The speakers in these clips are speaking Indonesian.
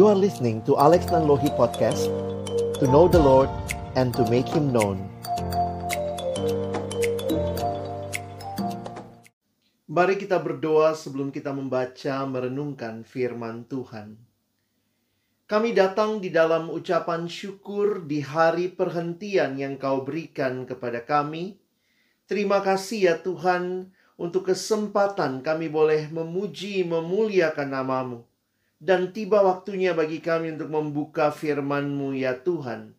You are listening to Alex Nanlohi Podcast To know the Lord and to make Him known. Mari kita berdoa sebelum kita membaca merenungkan firman Tuhan. Kami datang di dalam ucapan syukur di hari perhentian yang kau berikan kepada kami. Terima kasih ya Tuhan untuk kesempatan kami boleh memuji memuliakan namamu dan tiba waktunya bagi kami untuk membuka firman-Mu ya Tuhan.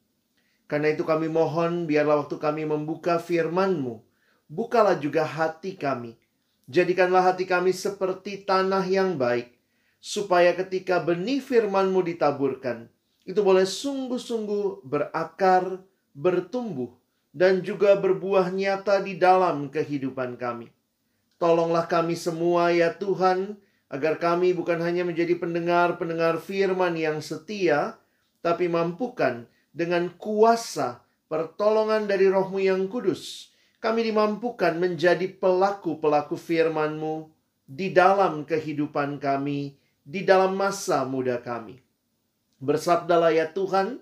Karena itu kami mohon biarlah waktu kami membuka firman-Mu, bukalah juga hati kami. Jadikanlah hati kami seperti tanah yang baik, supaya ketika benih firman-Mu ditaburkan, itu boleh sungguh-sungguh berakar, bertumbuh, dan juga berbuah nyata di dalam kehidupan kami. Tolonglah kami semua ya Tuhan, agar kami bukan hanya menjadi pendengar-pendengar firman yang setia, tapi mampukan dengan kuasa pertolongan dari rohmu yang kudus, kami dimampukan menjadi pelaku-pelaku firman-Mu di dalam kehidupan kami, di dalam masa muda kami. Bersabdalah ya Tuhan,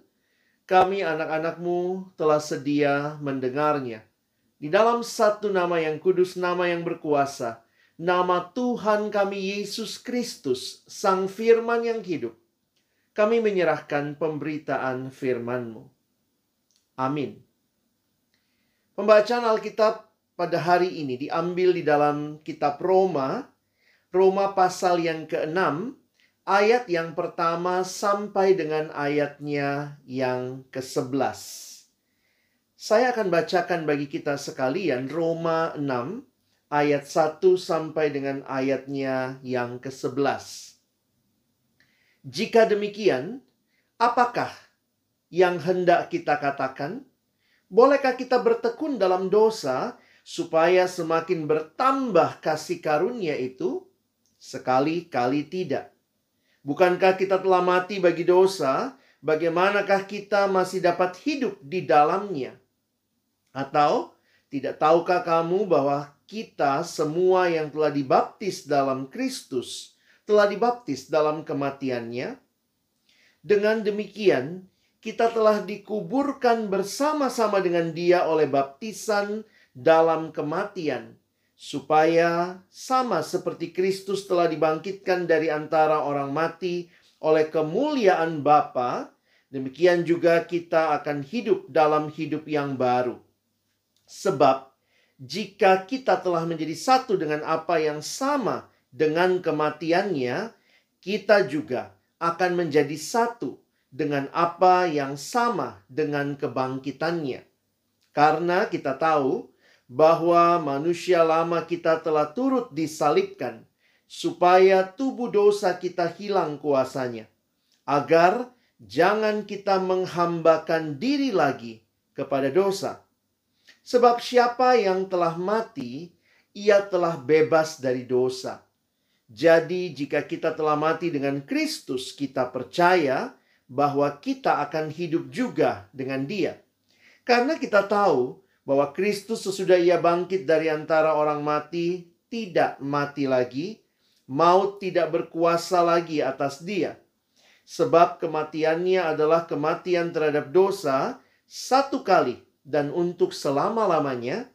kami anak-anakmu telah sedia mendengarnya. Di dalam satu nama yang kudus, nama yang berkuasa, nama Tuhan kami Yesus Kristus, Sang Firman yang hidup, kami menyerahkan pemberitaan firman-Mu. Amin. Pembacaan Alkitab pada hari ini diambil di dalam kitab Roma, Roma pasal yang ke-6, ayat yang pertama sampai dengan ayatnya yang ke-11. Saya akan bacakan bagi kita sekalian Roma 6 ayat 1 sampai dengan ayatnya yang ke-11. Jika demikian, apakah yang hendak kita katakan? Bolehkah kita bertekun dalam dosa supaya semakin bertambah kasih karunia itu? Sekali-kali tidak. Bukankah kita telah mati bagi dosa? Bagaimanakah kita masih dapat hidup di dalamnya? Atau tidak tahukah kamu bahwa kita semua yang telah dibaptis dalam Kristus telah dibaptis dalam kematiannya. Dengan demikian, kita telah dikuburkan bersama-sama dengan Dia oleh baptisan dalam kematian, supaya sama seperti Kristus telah dibangkitkan dari antara orang mati oleh kemuliaan Bapa, demikian juga kita akan hidup dalam hidup yang baru. Sebab jika kita telah menjadi satu dengan apa yang sama dengan kematiannya, kita juga akan menjadi satu dengan apa yang sama dengan kebangkitannya. Karena kita tahu bahwa manusia lama kita telah turut disalibkan supaya tubuh dosa kita hilang kuasanya, agar jangan kita menghambakan diri lagi kepada dosa Sebab siapa yang telah mati, ia telah bebas dari dosa. Jadi, jika kita telah mati dengan Kristus, kita percaya bahwa kita akan hidup juga dengan Dia, karena kita tahu bahwa Kristus, sesudah Ia bangkit dari antara orang mati, tidak mati lagi, maut tidak berkuasa lagi atas Dia, sebab kematiannya adalah kematian terhadap dosa satu kali dan untuk selama-lamanya,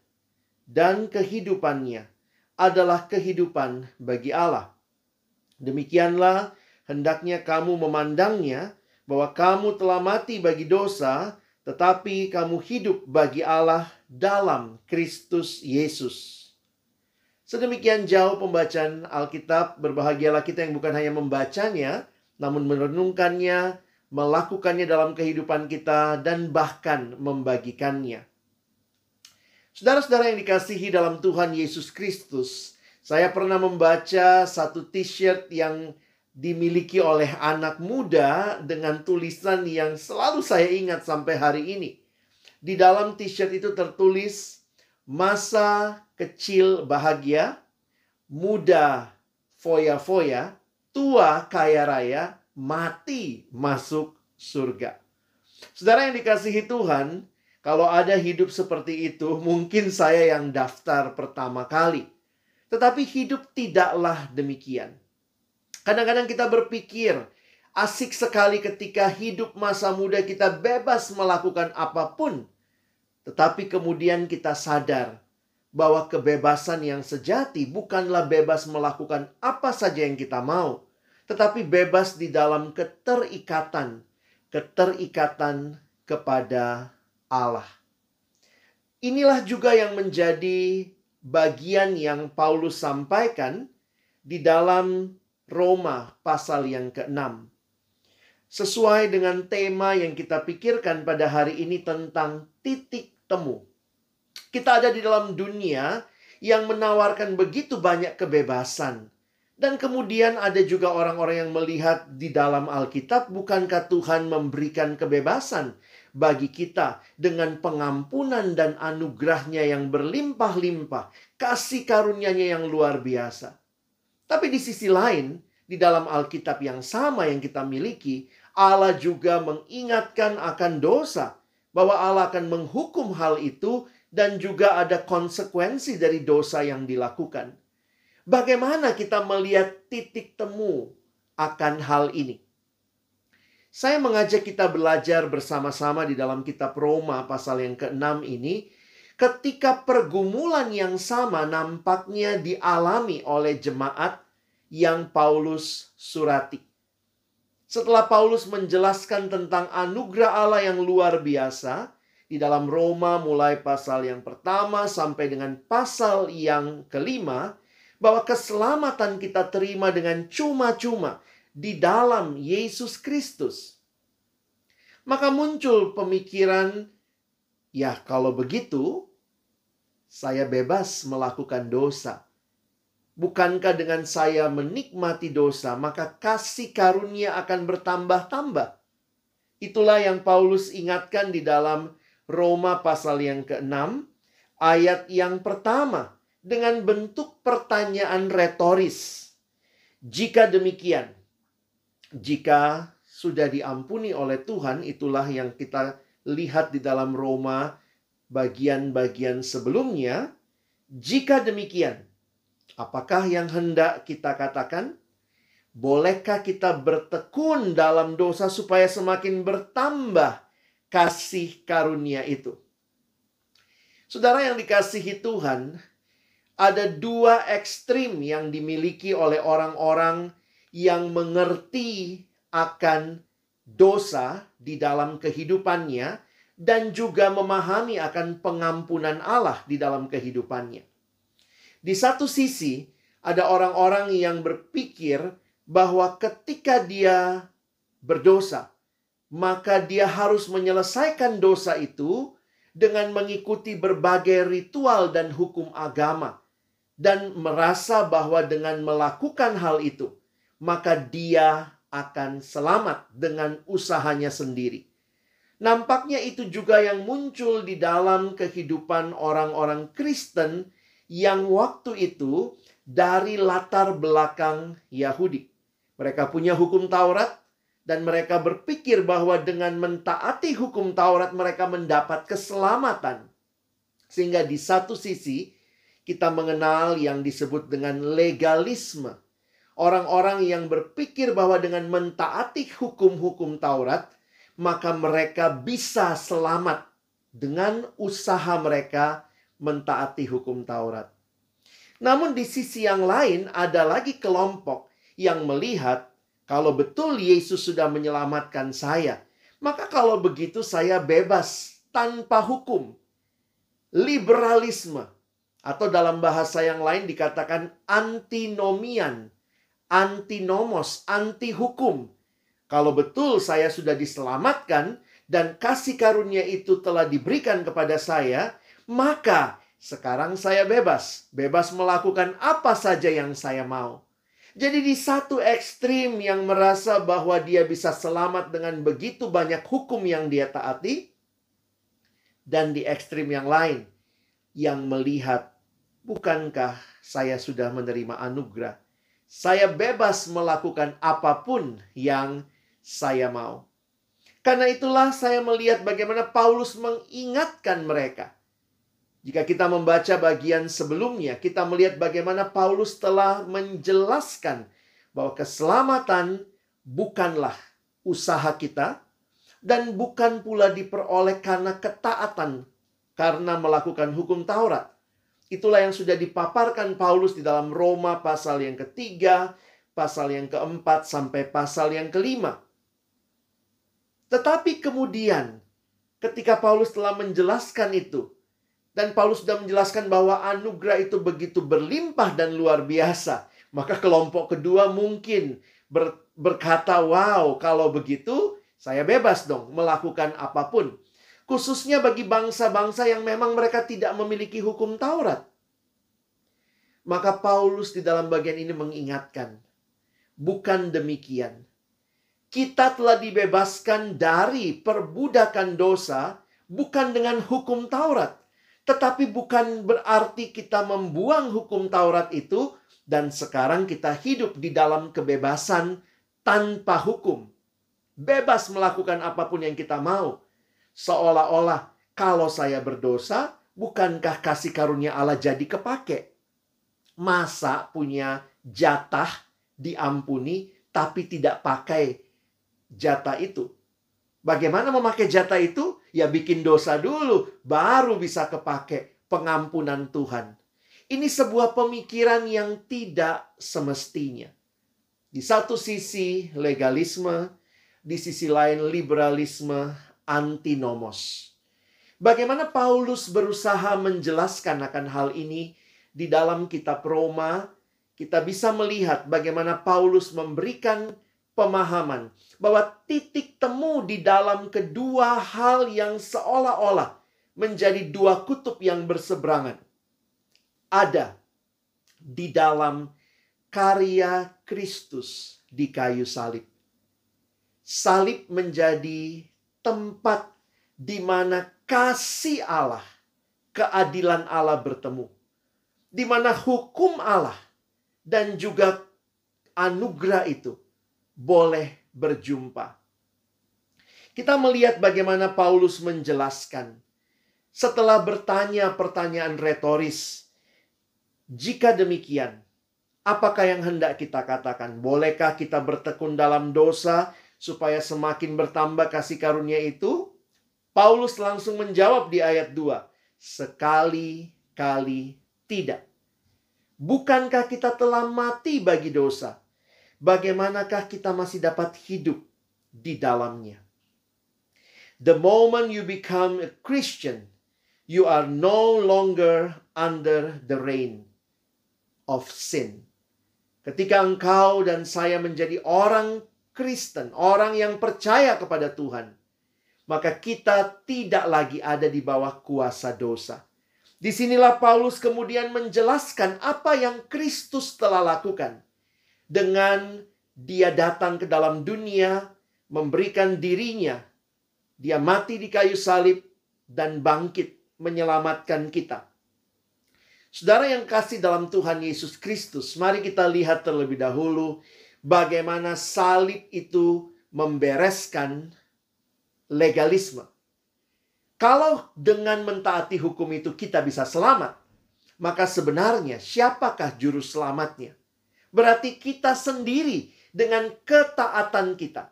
dan kehidupannya adalah kehidupan bagi Allah. Demikianlah hendaknya kamu memandangnya bahwa kamu telah mati bagi dosa, tetapi kamu hidup bagi Allah dalam Kristus Yesus. Sedemikian jauh pembacaan Alkitab, berbahagialah kita yang bukan hanya membacanya, namun merenungkannya, melakukannya dalam kehidupan kita, dan bahkan membagikannya. Saudara-saudara yang dikasihi dalam Tuhan Yesus Kristus, saya pernah membaca satu t-shirt yang dimiliki oleh anak muda dengan tulisan yang selalu saya ingat sampai hari ini. Di dalam t-shirt itu tertulis masa kecil bahagia, muda foya-foya, tua kaya raya, mati masuk surga. Saudara yang dikasihi Tuhan, kalau ada hidup seperti itu, mungkin saya yang daftar pertama kali. Tetapi hidup tidaklah demikian. Kadang-kadang kita berpikir, Asik sekali ketika hidup masa muda kita bebas melakukan apa pun. Tetapi kemudian kita sadar bahwa kebebasan yang sejati bukanlah bebas melakukan apa saja yang kita mau, tetapi bebas di dalam keterikatan, keterikatan kepada Allah. Inilah juga yang menjadi bagian yang Paulus sampaikan di dalam Roma pasal yang ke-6 sesuai dengan tema yang kita pikirkan pada hari ini tentang titik temu. Kita ada di dalam dunia yang menawarkan begitu banyak kebebasan. Dan kemudian ada juga orang-orang yang melihat di dalam Alkitab, bukankah Tuhan memberikan kebebasan bagi kita dengan pengampunan dan anugerahnya yang berlimpah-limpah, kasih karunia-Nya yang luar biasa. Tapi di sisi lain, di dalam Alkitab yang sama yang kita miliki, Allah juga mengingatkan akan dosa, bahwa Allah akan menghukum hal itu dan juga ada konsekuensi dari dosa yang dilakukan. Bagaimana kita melihat titik temu akan hal ini? Saya mengajak kita belajar bersama-sama di dalam kitab Roma pasal yang ke-6 ini ketika pergumulan yang sama nampaknya dialami oleh jemaat yang Paulus surati. Setelah Paulus menjelaskan tentang anugerah Allah yang luar biasa di dalam Roma mulai pasal yang pertama sampai dengan pasal yang kelima bahwa keselamatan kita terima dengan cuma-cuma di dalam Yesus Kristus. Maka muncul pemikiran, ya kalau begitu saya bebas melakukan dosa. Bukankah dengan saya menikmati dosa, maka kasih karunia akan bertambah-tambah? Itulah yang Paulus ingatkan di dalam Roma pasal yang ke-6, ayat yang pertama, dengan bentuk pertanyaan retoris. Jika demikian, jika sudah diampuni oleh Tuhan, itulah yang kita lihat di dalam Roma bagian-bagian sebelumnya. Jika demikian, Apakah yang hendak kita katakan? Bolehkah kita bertekun dalam dosa supaya semakin bertambah kasih karunia itu? Saudara yang dikasihi Tuhan, ada dua ekstrim yang dimiliki oleh orang-orang yang mengerti akan dosa di dalam kehidupannya dan juga memahami akan pengampunan Allah di dalam kehidupannya. Di satu sisi, ada orang-orang yang berpikir bahwa ketika dia berdosa, maka dia harus menyelesaikan dosa itu dengan mengikuti berbagai ritual dan hukum agama, dan merasa bahwa dengan melakukan hal itu, maka dia akan selamat dengan usahanya sendiri. Nampaknya itu juga yang muncul di dalam kehidupan orang-orang Kristen yang waktu itu dari latar belakang Yahudi. Mereka punya hukum Taurat dan mereka berpikir bahwa dengan mentaati hukum Taurat mereka mendapat keselamatan. Sehingga di satu sisi kita mengenal yang disebut dengan legalisme. Orang-orang yang berpikir bahwa dengan mentaati hukum-hukum Taurat, maka mereka bisa selamat dengan usaha mereka mentaati hukum Taurat. Namun di sisi yang lain ada lagi kelompok yang melihat kalau betul Yesus sudah menyelamatkan saya, maka kalau begitu saya bebas tanpa hukum. Liberalisme atau dalam bahasa yang lain dikatakan antinomian, antinomos, anti hukum. Kalau betul saya sudah diselamatkan dan kasih karunia itu telah diberikan kepada saya, maka sekarang saya bebas, bebas melakukan apa saja yang saya mau. Jadi di satu ekstrim yang merasa bahwa dia bisa selamat dengan begitu banyak hukum yang dia taati, dan di ekstrim yang lain yang melihat, bukankah saya sudah menerima anugerah? Saya bebas melakukan apa pun yang saya mau. Karena itulah saya melihat bagaimana Paulus mengingatkan mereka jika kita membaca bagian sebelumnya, kita melihat bagaimana Paulus telah menjelaskan bahwa keselamatan bukanlah usaha kita dan bukan pula diperoleh karena ketaatan karena melakukan hukum Taurat. Itulah yang sudah dipaparkan Paulus di dalam Roma pasal yang ketiga, pasal yang keempat, sampai pasal yang kelima. Tetapi kemudian, ketika Paulus telah menjelaskan itu, dan Paulus sudah menjelaskan bahwa anugerah itu begitu berlimpah dan luar biasa, maka kelompok kedua mungkin ber, berkata, "Wow, kalau begitu saya bebas dong melakukan apa pun." Khususnya bagi bangsa-bangsa yang memang mereka tidak memiliki hukum Taurat. Maka Paulus di dalam bagian ini mengingatkan, bukan demikian. Kita telah dibebaskan dari perbudakan dosa bukan dengan hukum Taurat, tetapi bukan berarti kita membuang hukum Taurat itu dan sekarang kita hidup di dalam kebebasan tanpa hukum. Bebas melakukan apa pun yang kita mau Seolah-olah kalau saya berdosa, bukankah kasih karunia Allah jadi kepake? Masa punya jatah diampuni tapi tidak pakai jatah itu? Bagaimana memakai jatah itu? Ya bikin dosa dulu, baru bisa kepake pengampunan Tuhan. Ini sebuah pemikiran yang tidak semestinya. Di satu sisi legalisme, di sisi lain liberalisme antinomos. Bagaimana Paulus berusaha menjelaskan akan hal ini di dalam kitab Roma, kita bisa melihat bagaimana Paulus memberikan pemahaman bahwa titik temu di dalam kedua hal yang seolah-olah menjadi dua kutub yang berseberangan ada di dalam karya Kristus di kayu salib. Salib menjadi tempat di mana kasih Allah, keadilan Allah bertemu. Di mana hukum Allah dan juga anugerah itu boleh berjumpa. Kita melihat bagaimana Paulus menjelaskan setelah bertanya pertanyaan retoris. Jika demikian, apakah yang hendak kita katakan? Bolehkah kita bertekun dalam dosa supaya semakin bertambah kasih karunia itu? Paulus langsung menjawab di ayat 2. Sekali-kali tidak. Bukankah kita telah mati bagi dosa? Bagaimanakah kita masih dapat hidup di dalamnya? The moment you become a Christian, you are no longer under the reign of sin. Ketika engkau dan saya menjadi orang Kristen, orang yang percaya kepada Tuhan, maka kita tidak lagi ada di bawah kuasa dosa. Di sinilah Paulus kemudian menjelaskan apa yang Kristus telah lakukan. Dengan dia datang ke dalam dunia, memberikan dirinya. Dia mati di kayu salib dan bangkit menyelamatkan kita. Saudara yang kasih dalam Tuhan Yesus Kristus, mari kita lihat terlebih dahulu bagaimana salib itu membereskan legalisme. Kalau dengan mentaati hukum itu kita bisa selamat, maka sebenarnya siapakah juru selamatnya? Berarti kita sendiri dengan ketaatan kita,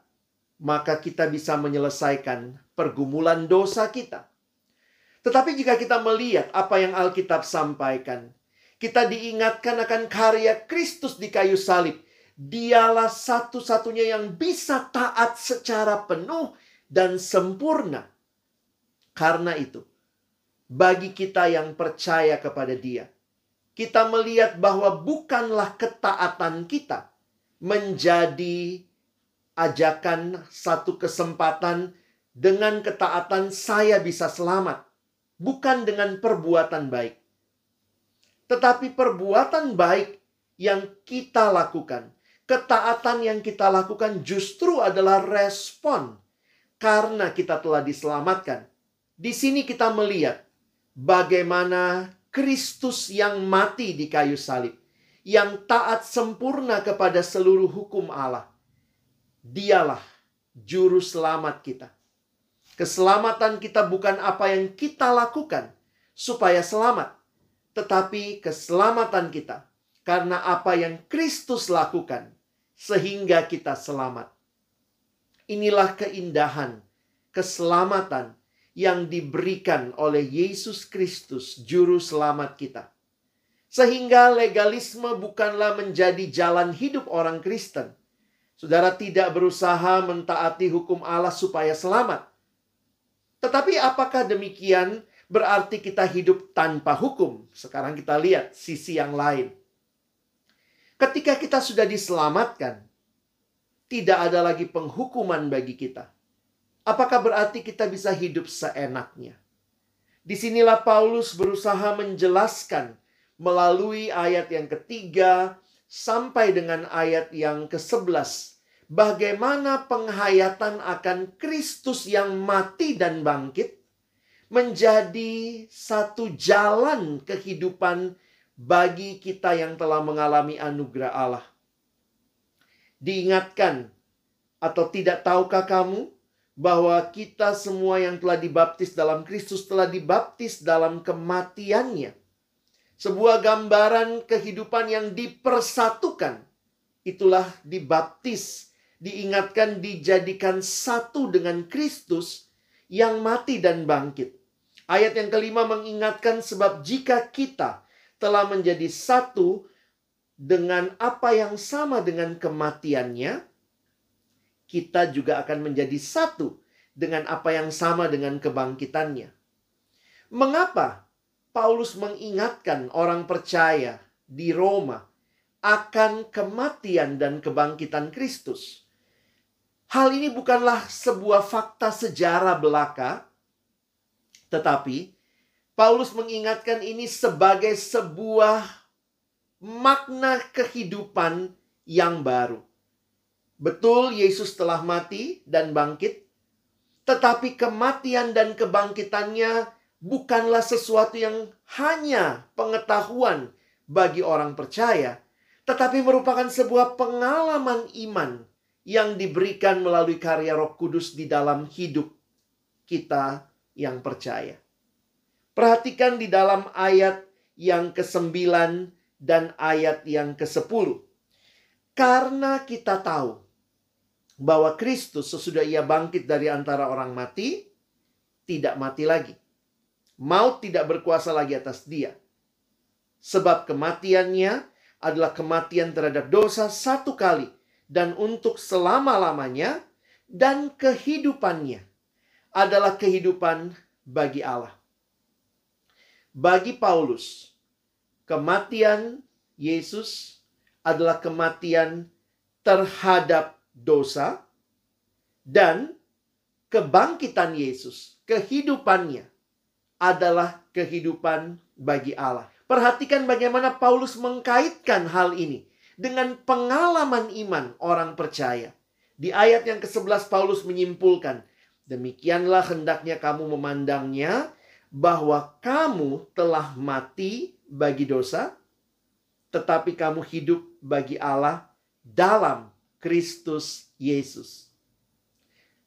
maka kita bisa menyelesaikan pergumulan dosa kita. Tetapi jika kita melihat apa yang Alkitab sampaikan, kita diingatkan akan karya Kristus di kayu salib Dialah satu-satunya yang bisa taat secara penuh dan sempurna. Karena itu, bagi kita yang percaya kepada Dia, kita melihat bahwa bukanlah ketaatan kita menjadi ajakan satu kesempatan dengan ketaatan saya bisa selamat, bukan dengan perbuatan baik. Tetapi perbuatan baik yang kita lakukan Ketaatan yang kita lakukan justru adalah respon karena kita telah diselamatkan. Di sini kita melihat bagaimana Kristus yang mati di kayu salib, yang taat sempurna kepada seluruh hukum Allah. Dialah juru selamat kita. Keselamatan kita bukan apa yang kita lakukan supaya selamat, tetapi keselamatan kita karena apa yang Kristus lakukan sehingga kita selamat. Inilah keindahan, keselamatan yang diberikan oleh Yesus Kristus, Juru Selamat kita. Sehingga legalisme bukanlah menjadi jalan hidup orang Kristen. Saudara tidak berusaha mentaati hukum Allah supaya selamat. Tetapi apakah demikian berarti kita hidup tanpa hukum? Sekarang kita lihat sisi yang lain. Ketika kita sudah diselamatkan, tidak ada lagi penghukuman bagi kita. Apakah berarti kita bisa hidup seenaknya? Di sinilah Paulus berusaha menjelaskan melalui ayat yang ketiga sampai dengan ayat yang ke-11 bagaimana penghayatan akan Kristus yang mati dan bangkit menjadi satu jalan kehidupan bagi kita yang telah mengalami anugerah Allah. Diingatkan atau tidak tahukah kamu bahwa kita semua yang telah dibaptis dalam Kristus telah dibaptis dalam kematiannya. Sebuah gambaran kehidupan yang dipersatukan. Itulah dibaptis, diingatkan dijadikan satu dengan Kristus yang mati dan bangkit. Ayat yang kelima mengingatkan sebab jika kita telah menjadi satu dengan apa yang sama dengan kematiannya, kita juga akan menjadi satu dengan apa yang sama dengan kebangkitannya. Mengapa Paulus mengingatkan orang percaya di Roma akan kematian dan kebangkitan Kristus. Hal ini bukanlah sebuah fakta sejarah belaka, tetapi Paulus mengingatkan ini sebagai sebuah makna kehidupan yang baru. Betul, Yesus telah mati dan bangkit, tetapi kematian dan kebangkitannya bukanlah sesuatu yang hanya pengetahuan bagi orang percaya, tetapi merupakan sebuah pengalaman iman yang diberikan melalui karya Roh Kudus di dalam hidup kita yang percaya. Perhatikan di dalam ayat yang ke-9 dan ayat yang ke-10. Karena kita tahu bahwa Kristus sesudah ia bangkit dari antara orang mati, tidak mati lagi maut tidak berkuasa lagi atas dia. Sebab kematiannya adalah kematian terhadap dosa satu kali dan untuk selama-lamanya dan kehidupannya adalah kehidupan bagi Allah. Bagi Paulus, kematian Yesus adalah kematian terhadap dosa dan kebangkitan Yesus, kehidupannya adalah kehidupan bagi Allah. Perhatikan bagaimana Paulus mengkaitkan hal ini dengan pengalaman iman orang percaya. Di ayat yang ke-11 Paulus menyimpulkan, demikianlah hendaknya kamu memandangnya bahwa kamu telah mati bagi dosa, tetapi kamu hidup bagi Allah dalam Kristus Yesus.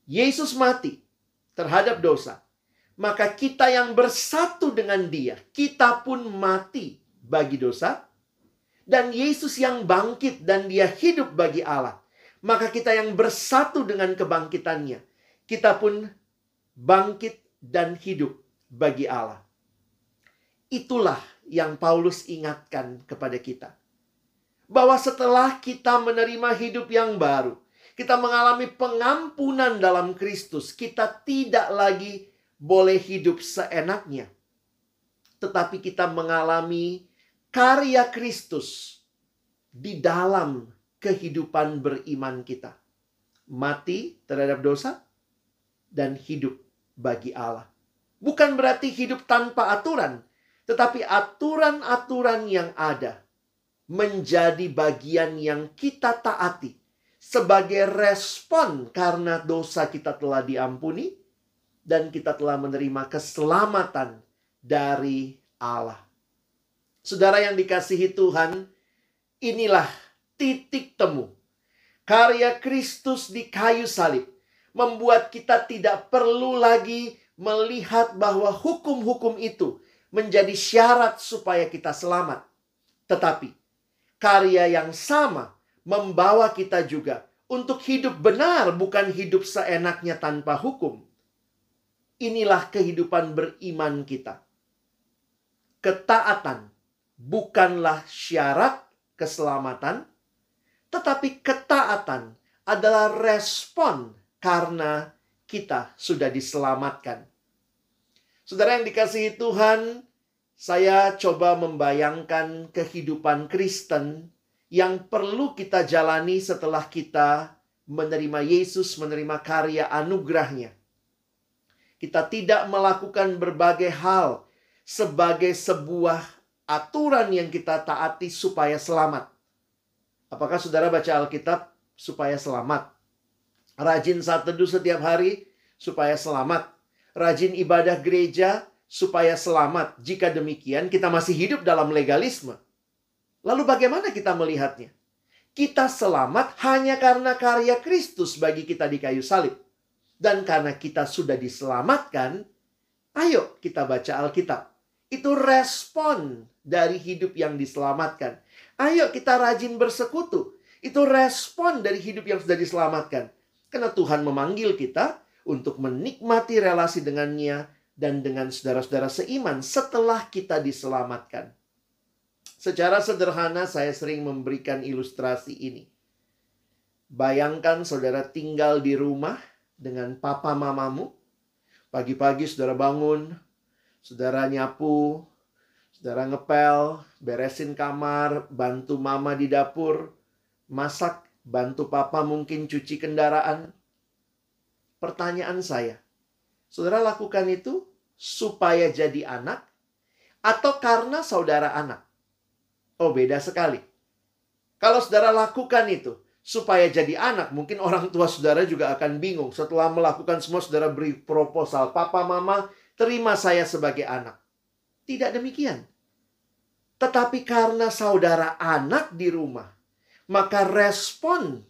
Yesus mati terhadap dosa maka kita yang bersatu dengan Dia, kita pun mati bagi dosa, dan Yesus yang bangkit dan Dia hidup bagi Allah, maka kita yang bersatu dengan kebangkitannya, kita pun bangkit dan hidup bagi Allah. Itulah yang Paulus ingatkan kepada kita. Bahwa setelah kita menerima hidup yang baru, kita mengalami pengampunan dalam Kristus, kita tidak lagi boleh hidup seenaknya. Tetapi kita mengalami karya Kristus di dalam kehidupan beriman kita. Mati terhadap dosa dan hidup bagi Allah. Bukan berarti hidup tanpa aturan, tetapi aturan-aturan yang ada menjadi bagian yang kita taati sebagai respon karena dosa kita telah diampuni dan kita telah menerima keselamatan dari Allah. Saudara yang dikasihi Tuhan, inilah titik temu. Karya Kristus di kayu salib membuat kita tidak perlu lagi melihat bahwa hukum-hukum itu menjadi syarat supaya kita selamat. Tetapi karya yang sama membawa kita juga untuk hidup benar, bukan hidup seenaknya tanpa hukum. Inilah kehidupan beriman kita. Ketaatan bukanlah syarat keselamatan, tetapi ketaatan adalah respon karena kita sudah diselamatkan. Saudara yang dikasihi Tuhan, saya coba membayangkan kehidupan Kristen yang perlu kita jalani setelah kita menerima Yesus, menerima karya anugerahnya. Kita tidak melakukan berbagai hal sebagai sebuah aturan yang kita taati supaya selamat. Apakah saudara baca Alkitab supaya selamat? Rajin saat teduh setiap hari supaya selamat. Rajin ibadah gereja supaya selamat. Jika demikian, kita masih hidup dalam legalisme. Lalu bagaimana kita melihatnya? Kita selamat hanya karena karya Kristus bagi kita di kayu salib. Dan karena kita sudah diselamatkan, ayo kita baca Alkitab. Itu respon dari hidup yang diselamatkan. Ayo kita rajin bersekutu. Itu respon dari hidup yang sudah diselamatkan. Karena Tuhan memanggil kita untuk menikmati relasi dengannya dan dengan saudara-saudara seiman setelah kita diselamatkan. Secara sederhana saya sering memberikan ilustrasi ini. Bayangkan saudara tinggal di rumah dengan papa mamamu. Pagi-pagi saudara bangun, saudara nyapu, saudara ngepel, beresin kamar, bantu mama di dapur, masak, bantu papa mungkin cuci kendaraan. Pertanyaan saya, saudara lakukan itu supaya jadi anak atau karena saudara anak? Oh, beda sekali. Kalau saudara lakukan itu supaya jadi anak, mungkin orang tua saudara juga akan bingung. Setelah melakukan semua, saudara beri proposal, "Papa, Mama, terima saya sebagai anak." Tidak demikian. Tetapi karena saudara anak di rumah, maka respon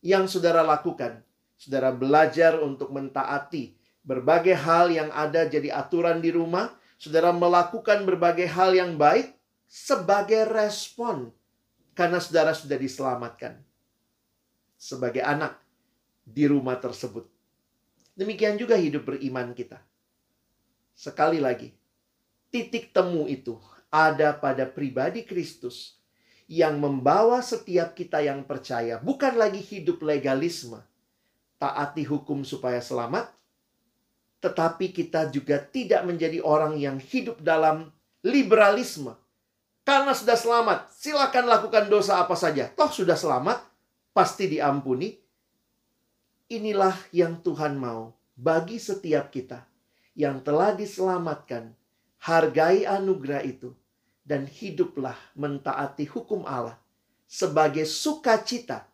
yang saudara lakukan, saudara belajar untuk mentaati berbagai hal yang ada jadi aturan di rumah, saudara melakukan berbagai hal yang baik, sebagai respon karena saudara sudah diselamatkan sebagai anak di rumah tersebut. Demikian juga hidup beriman kita. Sekali lagi, titik temu itu ada pada pribadi Kristus yang membawa setiap kita yang percaya bukan lagi hidup legalisme, taati hukum supaya selamat, tetapi kita juga tidak menjadi orang yang hidup dalam liberalisme, karena sudah selamat, silakan lakukan dosa apa saja. Toh sudah selamat, pasti diampuni. Inilah yang Tuhan mau bagi setiap kita yang telah diselamatkan. Hargai anugerah itu dan hiduplah mentaati hukum Allah sebagai sukacita.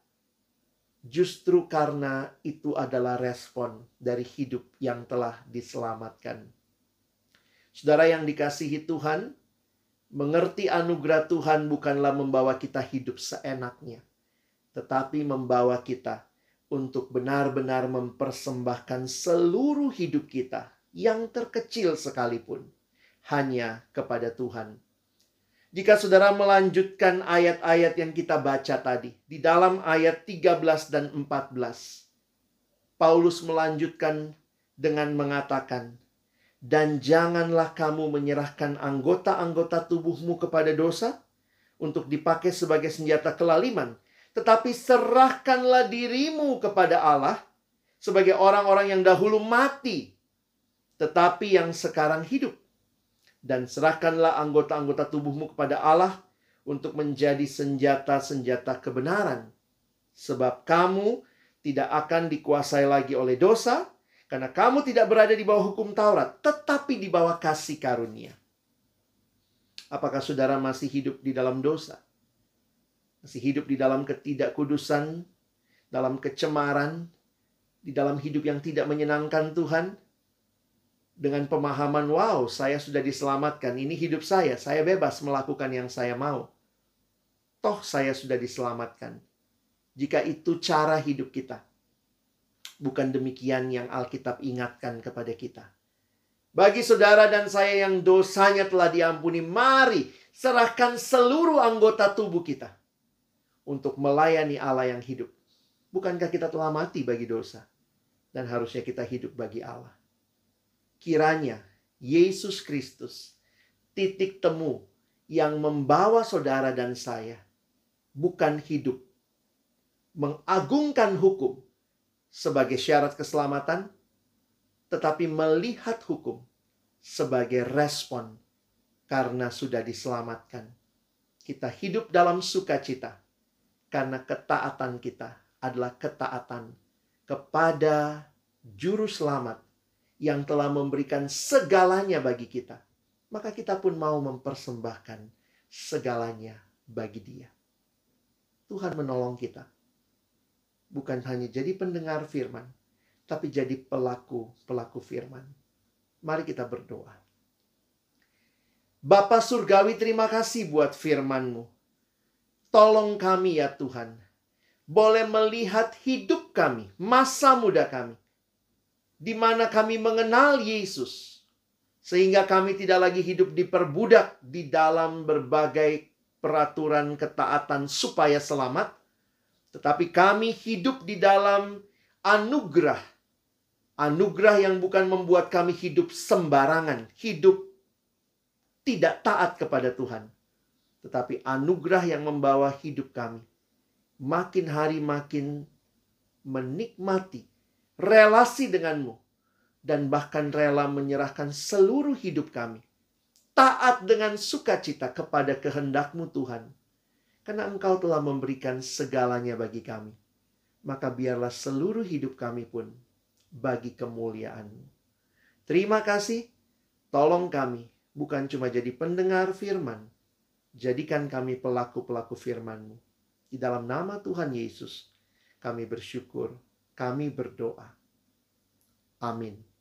Justru karena itu adalah respon dari hidup yang telah diselamatkan. Saudara yang dikasihi Tuhan, Mengerti anugerah Tuhan bukanlah membawa kita hidup seenaknya, tetapi membawa kita untuk benar-benar mempersembahkan seluruh hidup kita yang terkecil sekalipun hanya kepada Tuhan. Jika saudara melanjutkan ayat-ayat yang kita baca tadi, di dalam ayat 13 dan 14, Paulus melanjutkan dengan mengatakan, dan janganlah kamu menyerahkan anggota-anggota tubuhmu kepada dosa untuk dipakai sebagai senjata kelaliman, tetapi serahkanlah dirimu kepada Allah sebagai orang-orang yang dahulu mati, tetapi yang sekarang hidup. Dan serahkanlah anggota-anggota tubuhmu kepada Allah untuk menjadi senjata-senjata kebenaran. Sebab kamu tidak akan dikuasai lagi oleh dosa, karena kamu tidak berada di bawah hukum Taurat, tetapi di bawah kasih karunia. Apakah saudara masih hidup di dalam dosa? Masih hidup di dalam ketidakkudusan, dalam kecemaran, di dalam hidup yang tidak menyenangkan Tuhan? Dengan pemahaman, wow, saya sudah diselamatkan. Ini hidup saya, saya bebas melakukan yang saya mau. Toh saya sudah diselamatkan. Jika itu cara hidup kita, Bukan demikian yang Alkitab ingatkan kepada kita. Bagi saudara dan saya yang dosanya telah diampuni, mari serahkan seluruh anggota tubuh kita untuk melayani Allah yang hidup. Bukankah kita telah mati bagi dosa? Dan harusnya kita hidup bagi Allah. Kiranya Yesus Kristus, titik temu yang membawa saudara dan saya, bukan hidup mengagungkan hukum sebagai syarat keselamatan, tetapi melihat hukum sebagai respon karena sudah diselamatkan. Kita hidup dalam sukacita karena ketaatan kita adalah ketaatan kepada Juru Selamat yang telah memberikan segalanya bagi kita. Maka kita pun mau mempersembahkan segalanya bagi Dia. Tuhan menolong kita. Bukan hanya jadi pendengar firman, tapi jadi pelaku-pelaku firman. Mari kita berdoa. Bapa Surgawi terima kasih buat firman-Mu. Tolong kami ya Tuhan. Boleh melihat hidup kami, masa muda kami. Di mana kami mengenal Yesus. Sehingga kami tidak lagi hidup diperbudak di dalam berbagai peraturan ketaatan supaya selamat. Tetapi kami hidup di dalam anugerah. Anugerah yang bukan membuat kami hidup sembarangan. Hidup tidak taat kepada Tuhan, tetapi anugerah yang membawa hidup kami makin hari makin menikmati relasi denganmu dan bahkan rela menyerahkan seluruh hidup kami taat dengan sukacita kepada kehendakmu Tuhan karena engkau telah memberikan segalanya bagi kami maka biarlah seluruh hidup kami pun bagi kemuliaanmu terima kasih tolong kami bukan cuma jadi pendengar firman. Jadikan kami pelaku-pelaku firman-Mu. Di dalam nama Tuhan Yesus, kami bersyukur, kami berdoa. Amin.